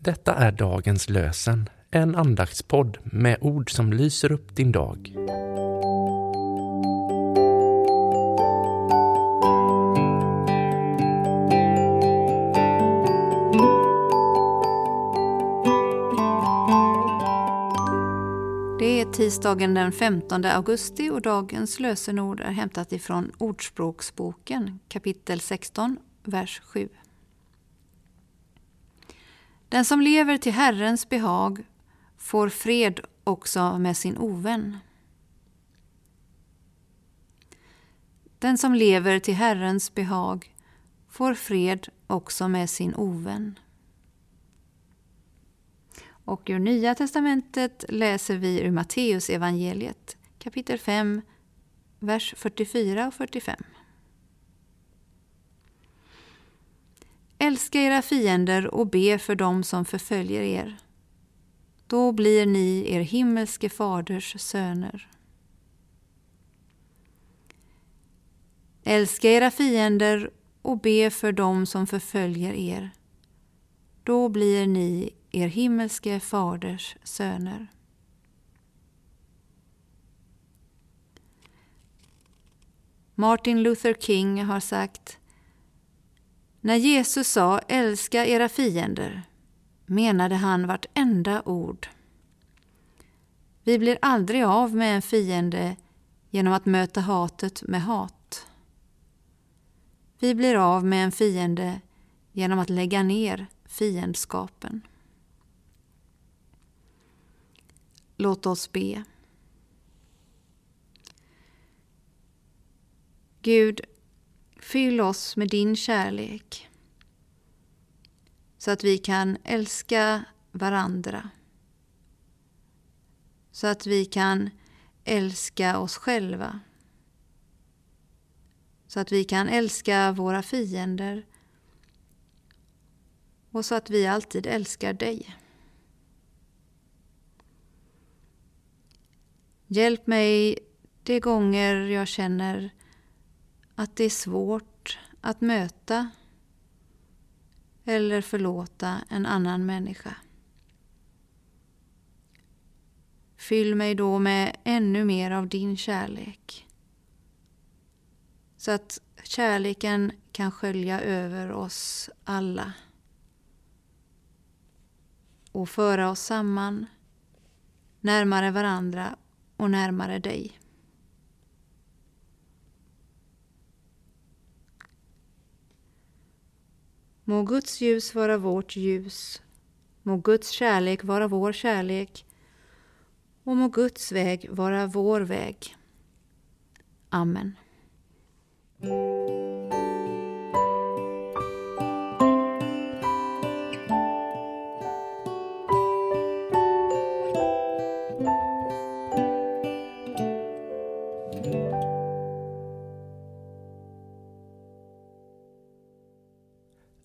Detta är dagens lösen, en andaktspodd med ord som lyser upp din dag. Det är tisdagen den 15 augusti och dagens lösenord är hämtat ifrån Ordspråksboken kapitel 16, vers 7. Den som lever till Herrens behag får fred också med sin ovän. Den som lever till Herrens behag får fred också med sin ovän. Och ur Nya testamentet läser vi ur Matteus evangeliet kapitel 5, vers 44 och 45. Älska era fiender och be för dem som förföljer er. Då blir ni er himmelske faders söner. Älska era fiender och be för dem som förföljer er. Då blir ni er himmelske faders söner. Martin Luther King har sagt när Jesus sa älska era fiender menade han vartenda ord. Vi blir aldrig av med en fiende genom att möta hatet med hat. Vi blir av med en fiende genom att lägga ner fiendskapen. Låt oss be. Gud, fyll oss med din kärlek så att vi kan älska varandra. Så att vi kan älska oss själva. Så att vi kan älska våra fiender och så att vi alltid älskar dig. Hjälp mig de gånger jag känner att det är svårt att möta eller förlåta en annan människa. Fyll mig då med ännu mer av din kärlek. Så att kärleken kan skölja över oss alla. Och föra oss samman, närmare varandra och närmare dig. Må Guds ljus vara vårt ljus. Må Guds kärlek vara vår kärlek. Och må Guds väg vara vår väg. Amen.